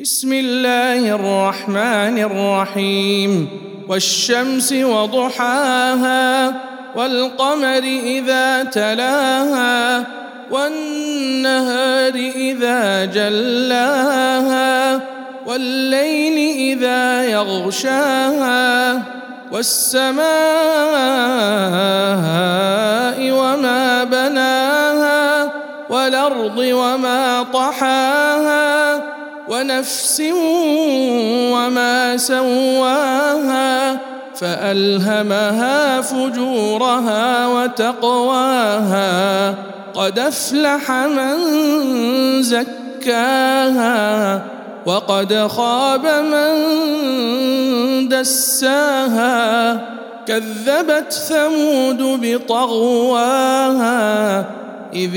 بسم الله الرحمن الرحيم. والشمس وضحاها والقمر إذا تلاها والنهار إذا جلاها والليل إذا يغشاها والسماء وما بناها والأرض وما طحاها ونفس وما سواها فألهمها فجورها وتقواها قد أفلح من زكاها وقد خاب من دساها كذبت ثمود بطغواها إذ